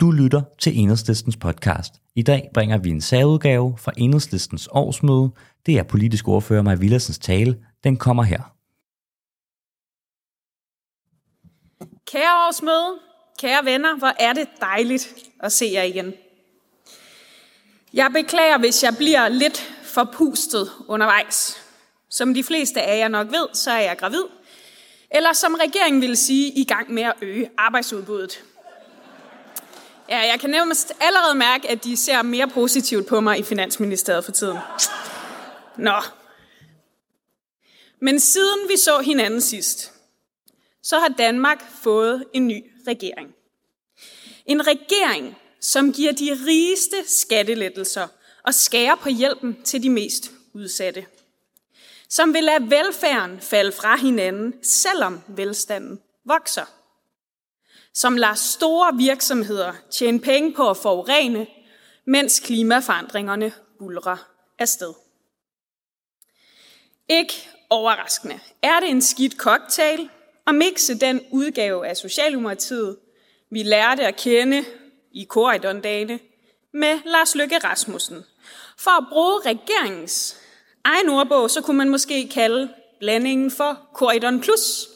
Du lytter til Enhedslistens podcast. I dag bringer vi en særudgave fra Enhedslistens årsmøde. Det er politisk ordfører Maja Villarsens tale. Den kommer her. Kære årsmøde, kære venner, hvor er det dejligt at se jer igen. Jeg beklager, hvis jeg bliver lidt forpustet undervejs. Som de fleste af jer nok ved, så er jeg gravid. Eller som regeringen vil sige, i gang med at øge arbejdsudbuddet. Ja, jeg kan nærmest allerede mærke, at de ser mere positivt på mig i Finansministeriet for tiden. Nå. Men siden vi så hinanden sidst, så har Danmark fået en ny regering. En regering, som giver de rigeste skattelettelser og skærer på hjælpen til de mest udsatte. Som vil lade velfærden falde fra hinanden, selvom velstanden vokser som lader store virksomheder tjene penge på at forurene, mens klimaforandringerne bulrer afsted. Ikke overraskende er det en skidt cocktail at mixe den udgave af Socialdemokratiet, vi lærte at kende i Corridon-dagene, med Lars Løkke Rasmussen. For at bruge regeringens egen ordbog, så kunne man måske kalde blandingen for Corridon Plus.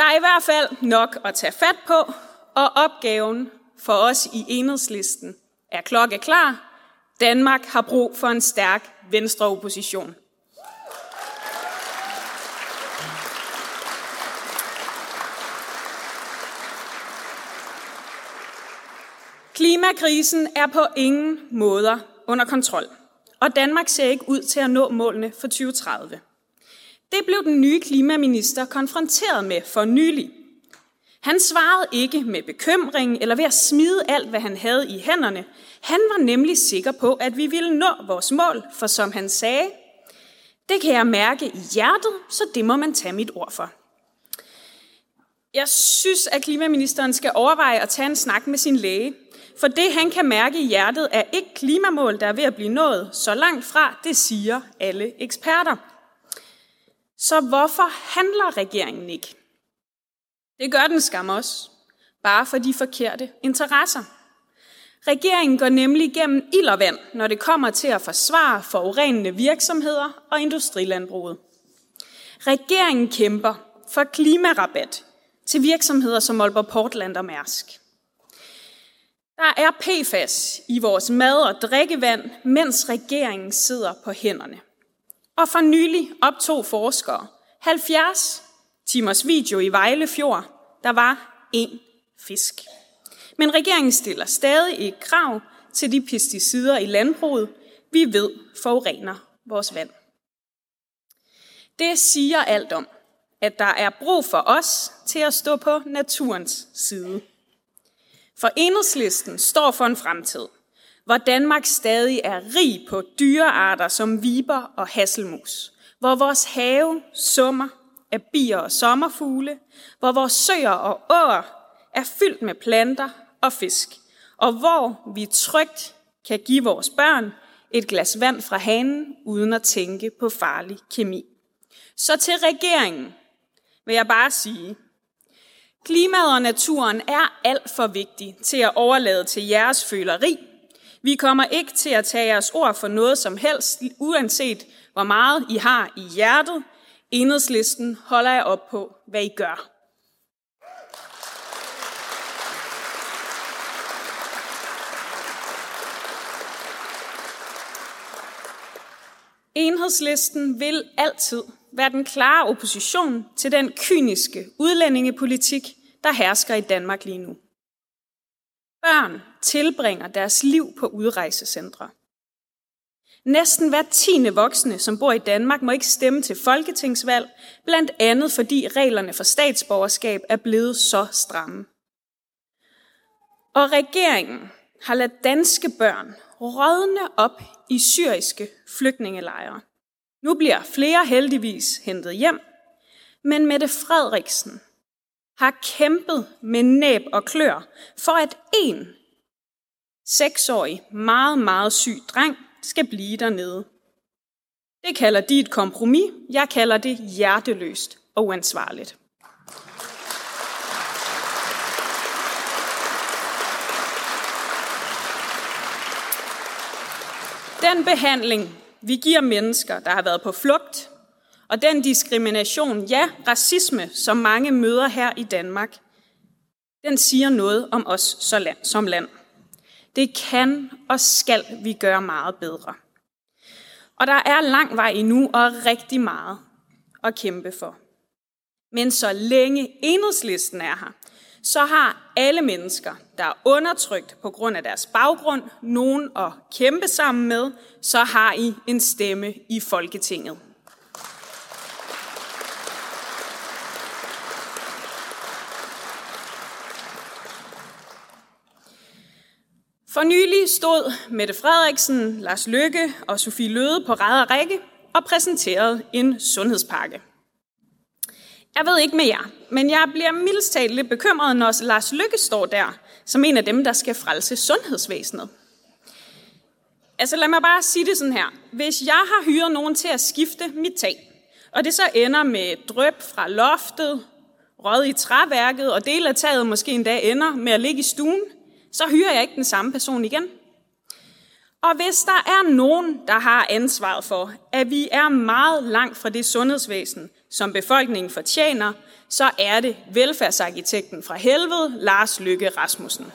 Der er i hvert fald nok at tage fat på, og opgaven for os i enhedslisten er klokke klar. Danmark har brug for en stærk venstre opposition. Klimakrisen er på ingen måder under kontrol, og Danmark ser ikke ud til at nå målene for 2030. Det blev den nye klimaminister konfronteret med for nylig. Han svarede ikke med bekymring eller ved at smide alt, hvad han havde i hænderne. Han var nemlig sikker på, at vi ville nå vores mål, for som han sagde, det kan jeg mærke i hjertet, så det må man tage mit ord for. Jeg synes, at klimaministeren skal overveje at tage en snak med sin læge, for det, han kan mærke i hjertet, er ikke klimamål, der er ved at blive nået så langt fra, det siger alle eksperter. Så hvorfor handler regeringen ikke? Det gør den skam også, bare for de forkerte interesser. Regeringen går nemlig gennem ild og vand, når det kommer til at forsvare forurenende virksomheder og industrilandbruget. Regeringen kæmper for klimarabat til virksomheder som Aalborg Portland og Mærsk. Der er PFAS i vores mad og drikkevand, mens regeringen sidder på hænderne. Og for nylig optog forskere 70 timers video i Vejle Fjord. Der var én fisk. Men regeringen stiller stadig et krav til de pesticider i landbruget, vi ved forurener vores vand. Det siger alt om, at der er brug for os til at stå på naturens side. For enhedslisten står for en fremtid, hvor Danmark stadig er rig på dyrearter som viber og hasselmus, hvor vores have summer af bier og sommerfugle, hvor vores søer og åer er fyldt med planter og fisk, og hvor vi trygt kan give vores børn et glas vand fra hanen, uden at tænke på farlig kemi. Så til regeringen vil jeg bare sige, klimaet og naturen er alt for vigtig til at overlade til jeres føleri vi kommer ikke til at tage jeres ord for noget som helst, uanset hvor meget I har i hjertet. Enhedslisten holder jeg op på, hvad I gør. Enhedslisten vil altid være den klare opposition til den kyniske udlændingepolitik, der hersker i Danmark lige nu. Børn tilbringer deres liv på udrejsecentre. Næsten hver tiende voksne, som bor i Danmark, må ikke stemme til folketingsvalg, blandt andet fordi reglerne for statsborgerskab er blevet så stramme. Og regeringen har ladet danske børn rådne op i syriske flygtningelejre. Nu bliver flere heldigvis hentet hjem, men Mette Frederiksen har kæmpet med næb og klør for at en seksårig, meget, meget syg dreng skal blive dernede. Det kalder de et kompromis. Jeg kalder det hjerteløst og uansvarligt. Den behandling, vi giver mennesker, der har været på flugt, og den diskrimination, ja, racisme, som mange møder her i Danmark, den siger noget om os som land. Det kan og skal vi gøre meget bedre. Og der er lang vej endnu og rigtig meget at kæmpe for. Men så længe enhedslisten er her, så har alle mennesker, der er undertrykt på grund af deres baggrund, nogen at kæmpe sammen med, så har I en stemme i Folketinget. For nylig stod Mette Frederiksen, Lars Løkke og Sofie Løde på ræd og række og præsenterede en sundhedspakke. Jeg ved ikke med jer, men jeg bliver mildest talt lidt bekymret, når Lars Lykke står der som en af dem, der skal frelse sundhedsvæsenet. Altså lad mig bare sige det sådan her. Hvis jeg har hyret nogen til at skifte mit tag, og det så ender med drøb fra loftet, rød i træværket, og del af taget måske endda ender med at ligge i stuen, så hyrer jeg ikke den samme person igen. Og hvis der er nogen, der har ansvaret for, at vi er meget langt fra det sundhedsvæsen, som befolkningen fortjener, så er det velfærdsarkitekten fra helvede, Lars Lykke Rasmussen.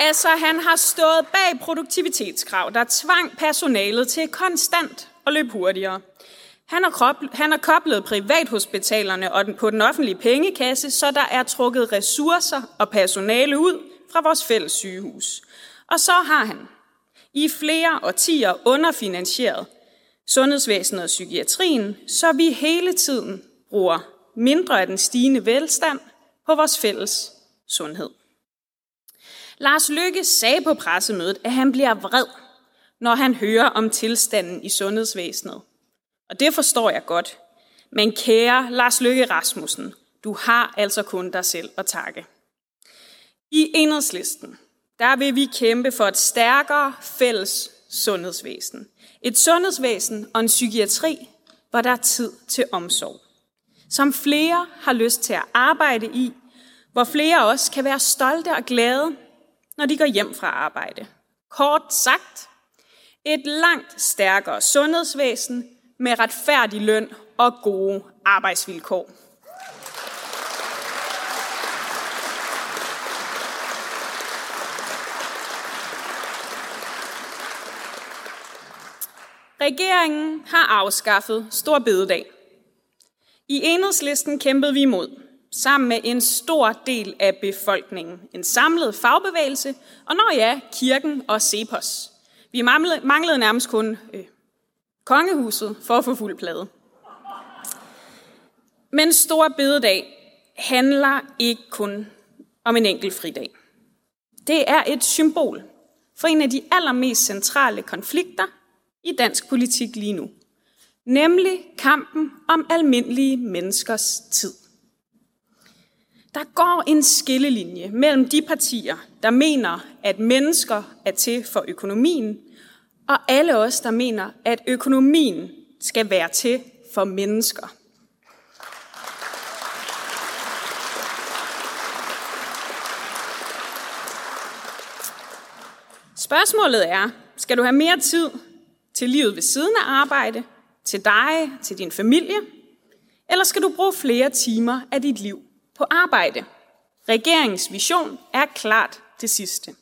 Altså, han har stået bag produktivitetskrav, der tvang personalet til konstant og løbe hurtigere. Han har, koblet, han har koblet privathospitalerne og den, på den offentlige pengekasse, så der er trukket ressourcer og personale ud fra vores fælles sygehus. Og så har han i flere årtier underfinansieret sundhedsvæsenet og psykiatrien, så vi hele tiden bruger mindre af den stigende velstand på vores fælles sundhed. Lars Lykke sagde på pressemødet, at han bliver vred, når han hører om tilstanden i sundhedsvæsenet. Og det forstår jeg godt. Men kære Lars Løkke Rasmussen, du har altså kun dig selv at takke. I enhedslisten, der vil vi kæmpe for et stærkere fælles sundhedsvæsen. Et sundhedsvæsen og en psykiatri, hvor der er tid til omsorg. Som flere har lyst til at arbejde i, hvor flere også kan være stolte og glade, når de går hjem fra arbejde. Kort sagt, et langt stærkere sundhedsvæsen med retfærdig løn og gode arbejdsvilkår. Regeringen har afskaffet Stor Bededag. I enhedslisten kæmpede vi imod, sammen med en stor del af befolkningen, en samlet fagbevægelse, og når ja, kirken og Cepos. Vi manglede nærmest kun øh, kongehuset for at få fuld plade. Men Stor Bededag handler ikke kun om en enkelt fridag. Det er et symbol for en af de allermest centrale konflikter i dansk politik lige nu. Nemlig kampen om almindelige menneskers tid. Der går en skillelinje mellem de partier, der mener, at mennesker er til for økonomien, og alle os, der mener, at økonomien skal være til for mennesker. Spørgsmålet er, skal du have mere tid til livet ved siden af arbejde, til dig, til din familie, eller skal du bruge flere timer af dit liv på arbejde? Regeringens vision er klart det sidste.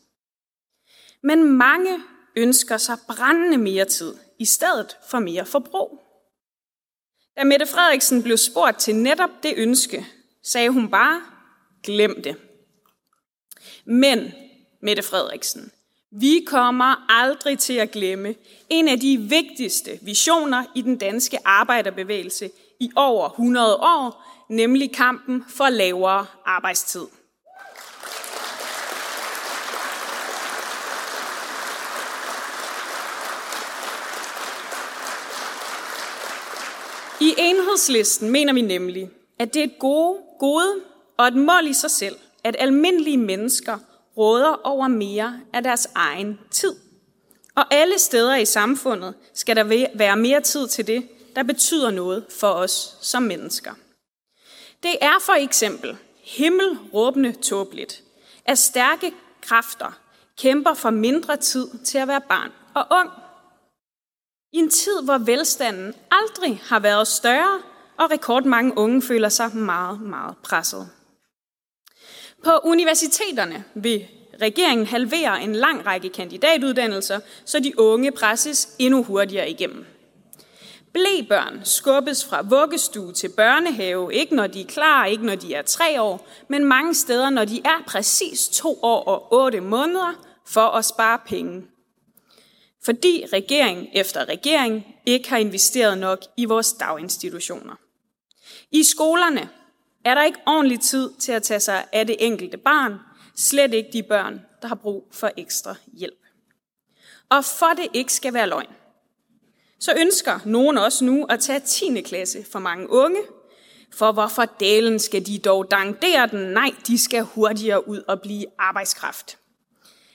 Men mange ønsker sig brændende mere tid, i stedet for mere forbrug. Da Mette Frederiksen blev spurgt til netop det ønske, sagde hun bare, glem det. Men, Mette Frederiksen, vi kommer aldrig til at glemme en af de vigtigste visioner i den danske arbejderbevægelse i over 100 år, nemlig kampen for lavere arbejdstid. I enhedslisten mener vi nemlig, at det er et gode, gode og et mål i sig selv, at almindelige mennesker råder over mere af deres egen tid. Og alle steder i samfundet skal der være mere tid til det, der betyder noget for os som mennesker. Det er for eksempel himmelråbende tåbeligt, at stærke kræfter kæmper for mindre tid til at være barn og ung. I en tid, hvor velstanden aldrig har været større, og rekordmange unge føler sig meget, meget presset. På universiteterne vil regeringen halvere en lang række kandidatuddannelser, så de unge presses endnu hurtigere igennem. Blæbørn skubbes fra vuggestue til børnehave, ikke når de er klar, ikke når de er tre år, men mange steder, når de er præcis to år og otte måneder, for at spare penge. Fordi regering efter regering ikke har investeret nok i vores daginstitutioner. I skolerne er der ikke ordentlig tid til at tage sig af det enkelte barn, slet ikke de børn, der har brug for ekstra hjælp. Og for det ikke skal være løgn, så ønsker nogen også nu at tage 10. klasse for mange unge, for hvorfor dalen skal de dog dangdere den? Nej, de skal hurtigere ud og blive arbejdskraft.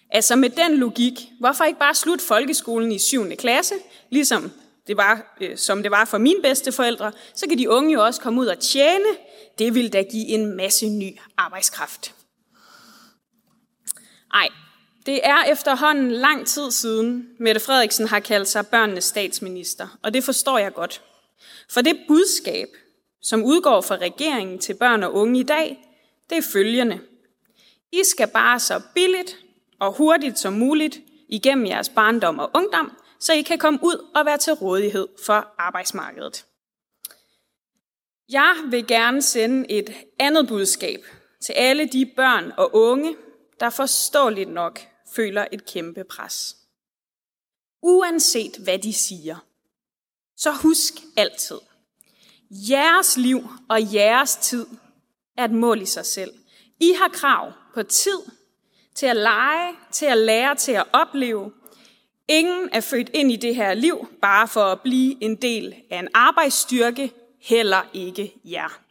Altså med den logik, hvorfor ikke bare slutte folkeskolen i 7. klasse, ligesom det var, øh, som det var for mine bedste forældre, så kan de unge jo også komme ud og tjene. Det vil da give en masse ny arbejdskraft. Ej, det er efterhånden lang tid siden, Mette Frederiksen har kaldt sig børnenes statsminister, og det forstår jeg godt. For det budskab, som udgår fra regeringen til børn og unge i dag, det er følgende. I skal bare så billigt og hurtigt som muligt igennem jeres barndom og ungdom, så I kan komme ud og være til rådighed for arbejdsmarkedet. Jeg vil gerne sende et andet budskab til alle de børn og unge, der forståeligt nok føler et kæmpe pres. Uanset hvad de siger, så husk altid, jeres liv og jeres tid er et mål i sig selv. I har krav på tid til at lege, til at lære, til at opleve. Ingen er født ind i det her liv bare for at blive en del af en arbejdsstyrke, heller ikke jer.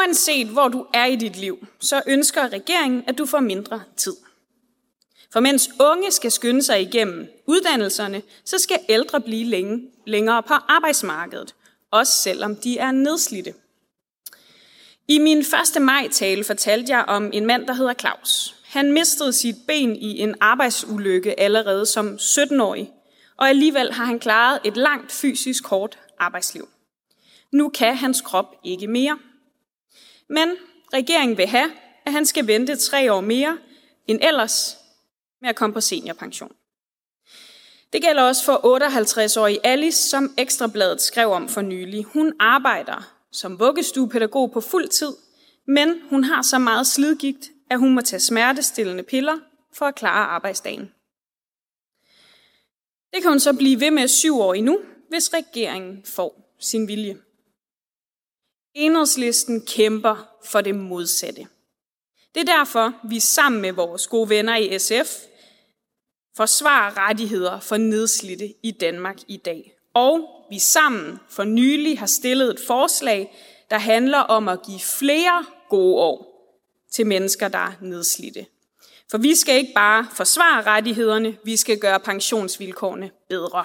Uanset hvor du er i dit liv, så ønsker regeringen, at du får mindre tid. For mens unge skal skynde sig igennem uddannelserne, så skal ældre blive længe, længere på arbejdsmarkedet, også selvom de er nedslidte. I min 1. maj-tale fortalte jeg om en mand, der hedder Claus. Han mistede sit ben i en arbejdsulykke allerede som 17-årig, og alligevel har han klaret et langt fysisk hårdt arbejdsliv. Nu kan hans krop ikke mere – men regeringen vil have, at han skal vente tre år mere end ellers med at komme på seniorpension. Det gælder også for 58-årige Alice, som Ekstrabladet skrev om for nylig. Hun arbejder som vuggestuepædagog på fuld tid, men hun har så meget slidgigt, at hun må tage smertestillende piller for at klare arbejdsdagen. Det kan hun så blive ved med syv år endnu, hvis regeringen får sin vilje. Enhedslisten kæmper for det modsatte. Det er derfor, vi sammen med vores gode venner i SF forsvarer rettigheder for nedslidte i Danmark i dag. Og vi sammen for nylig har stillet et forslag, der handler om at give flere gode år til mennesker, der er nedslidte. For vi skal ikke bare forsvare rettighederne, vi skal gøre pensionsvilkårene bedre.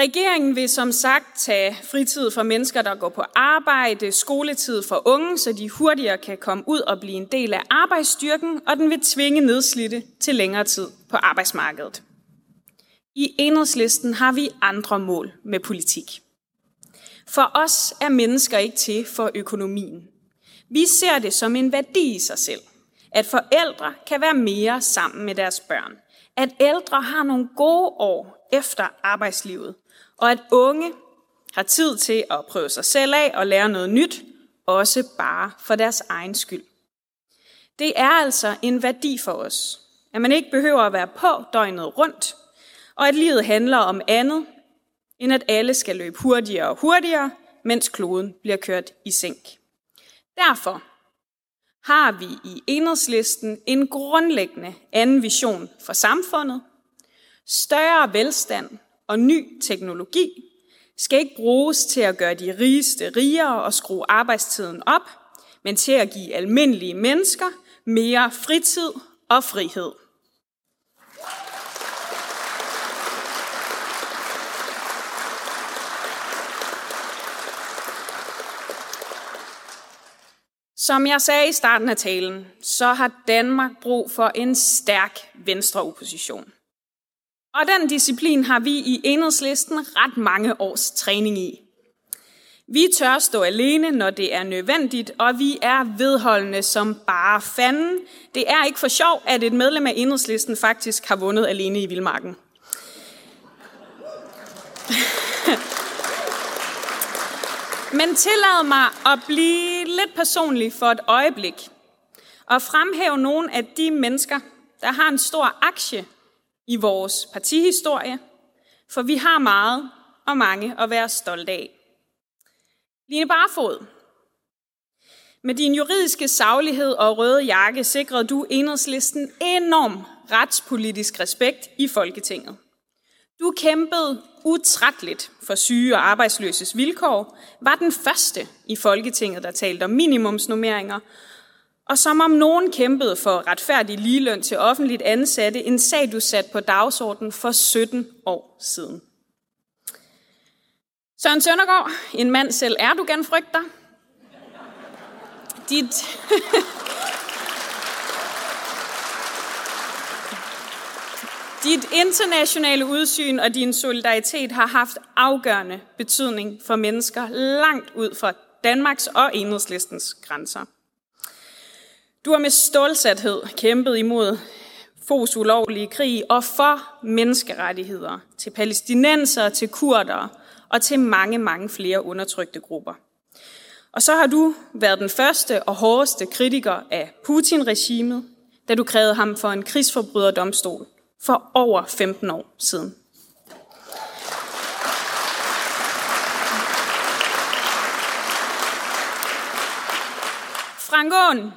Regeringen vil som sagt tage fritid for mennesker, der går på arbejde, skoletid for unge, så de hurtigere kan komme ud og blive en del af arbejdsstyrken, og den vil tvinge nedslidte til længere tid på arbejdsmarkedet. I enhedslisten har vi andre mål med politik. For os er mennesker ikke til for økonomien. Vi ser det som en værdi i sig selv, at forældre kan være mere sammen med deres børn, at ældre har nogle gode år efter arbejdslivet, og at unge har tid til at prøve sig selv af og lære noget nyt, også bare for deres egen skyld. Det er altså en værdi for os, at man ikke behøver at være på døgnet rundt, og at livet handler om andet, end at alle skal løbe hurtigere og hurtigere, mens kloden bliver kørt i sænk. Derfor har vi i enhedslisten en grundlæggende anden vision for samfundet, større velstand og ny teknologi skal ikke bruges til at gøre de rigeste rigere og skrue arbejdstiden op, men til at give almindelige mennesker mere fritid og frihed. Som jeg sagde i starten af talen, så har Danmark brug for en stærk venstreopposition. Og den disciplin har vi i enhedslisten ret mange års træning i. Vi tør stå alene, når det er nødvendigt, og vi er vedholdende som bare fanden. Det er ikke for sjov, at et medlem af enhedslisten faktisk har vundet alene i Vildmarken. Men tillad mig at blive lidt personlig for et øjeblik og fremhæve nogle af de mennesker, der har en stor aktie i vores partihistorie, for vi har meget og mange at være stolte af. Line Barfod. Med din juridiske saglighed og røde jakke sikrede du enhedslisten enorm retspolitisk respekt i Folketinget. Du kæmpede utrætteligt for syge og arbejdsløses vilkår, var den første i Folketinget, der talte om minimumsnummeringer, og som om nogen kæmpede for retfærdig ligeløn til offentligt ansatte, en sag du satte på dagsordenen for 17 år siden. Søren Søndergaard, en mand selv Erdogan frygter. Dit, Dit internationale udsyn og din solidaritet har haft afgørende betydning for mennesker langt ud fra Danmarks og enhedslistens grænser. Du har med stålsathed kæmpet imod Fos ulovlige krig og for menneskerettigheder til palæstinenser, til kurdere og til mange, mange flere undertrykte grupper. Og så har du været den første og hårdeste kritiker af Putin-regimet, da du krævede ham for en krigsforbryderdomstol for over 15 år siden. Frank Aaen,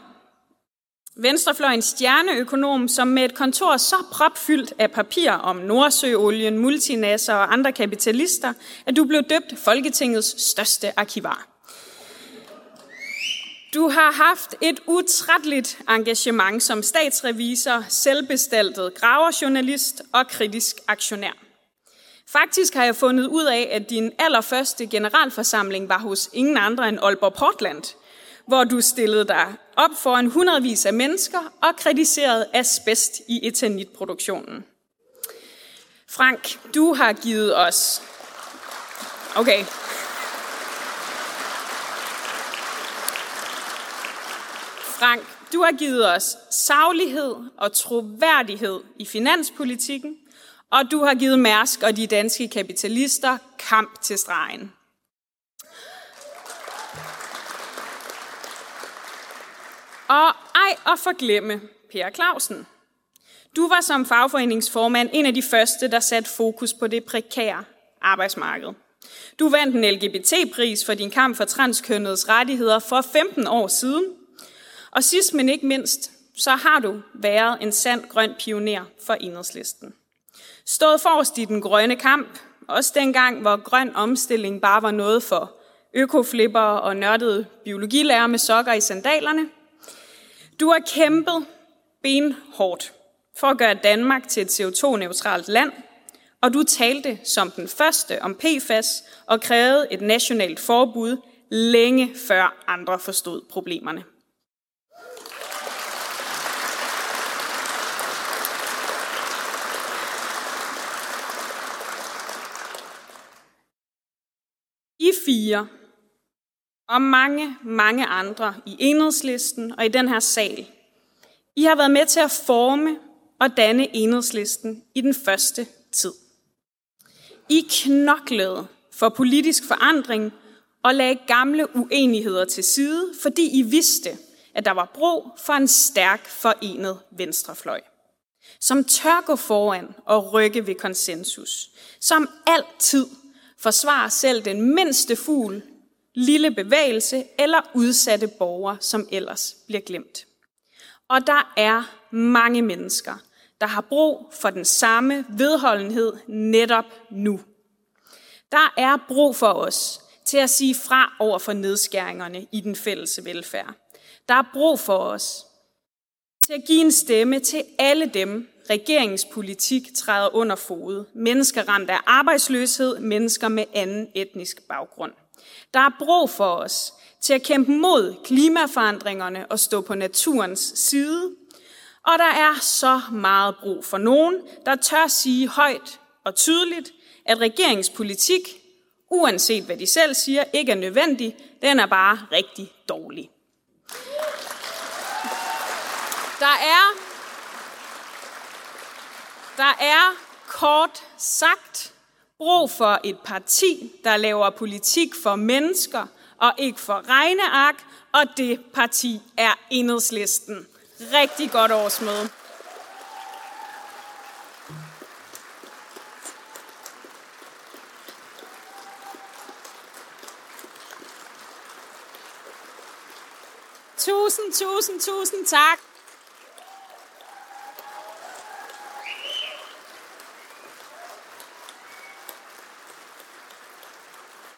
venstrefløjens stjerneøkonom, som med et kontor så propfyldt af papir om Nordsøolien, multinasser og andre kapitalister, at du blev døbt Folketingets største arkivar. Du har haft et utrætteligt engagement som statsrevisor, selvbestaltet graverjournalist og kritisk aktionær. Faktisk har jeg fundet ud af, at din allerførste generalforsamling var hos ingen andre end Aalborg Portland, hvor du stillede dig op foran hundredvis af mennesker og kritiserede asbest i etanitproduktionen. Frank, du har givet os... Okay, Frank, du har givet os saglighed og troværdighed i finanspolitikken, og du har givet Mærsk og de danske kapitalister kamp til stregen. Og ej at forglemme Per Clausen. Du var som fagforeningsformand en af de første, der satte fokus på det prekære arbejdsmarked. Du vandt en LGBT-pris for din kamp for transkønnedes rettigheder for 15 år siden – og sidst men ikke mindst, så har du været en sand grøn pioner for enhedslisten. Stået forrest i den grønne kamp, også dengang, hvor grøn omstilling bare var noget for økoflipper og nørdede biologilærer med sokker i sandalerne. Du har kæmpet benhårdt for at gøre Danmark til et CO2-neutralt land, og du talte som den første om PFAS og krævede et nationalt forbud længe før andre forstod problemerne. I fire og mange, mange andre i enhedslisten og i den her sal, I har været med til at forme og danne enhedslisten i den første tid. I knoklede for politisk forandring og lagde gamle uenigheder til side, fordi I vidste, at der var brug for en stærk forenet venstrefløj, som tør gå foran og rykke ved konsensus, som altid forsvarer selv den mindste fugl, lille bevægelse eller udsatte borgere, som ellers bliver glemt. Og der er mange mennesker, der har brug for den samme vedholdenhed netop nu. Der er brug for os til at sige fra over for nedskæringerne i den fælles velfærd. Der er brug for os til at give en stemme til alle dem, regeringens politik træder under fod. Mennesker ramt af arbejdsløshed, mennesker med anden etnisk baggrund. Der er brug for os til at kæmpe mod klimaforandringerne og stå på naturens side. Og der er så meget brug for nogen, der tør sige højt og tydeligt, at regeringens politik, uanset hvad de selv siger, ikke er nødvendig, den er bare rigtig dårlig. Der er, der er kort sagt brug for et parti, der laver politik for mennesker og ikke for regneark, og det parti er enhedslisten. Rigtig godt årsmøde. Tusind, tusind, tusind tak.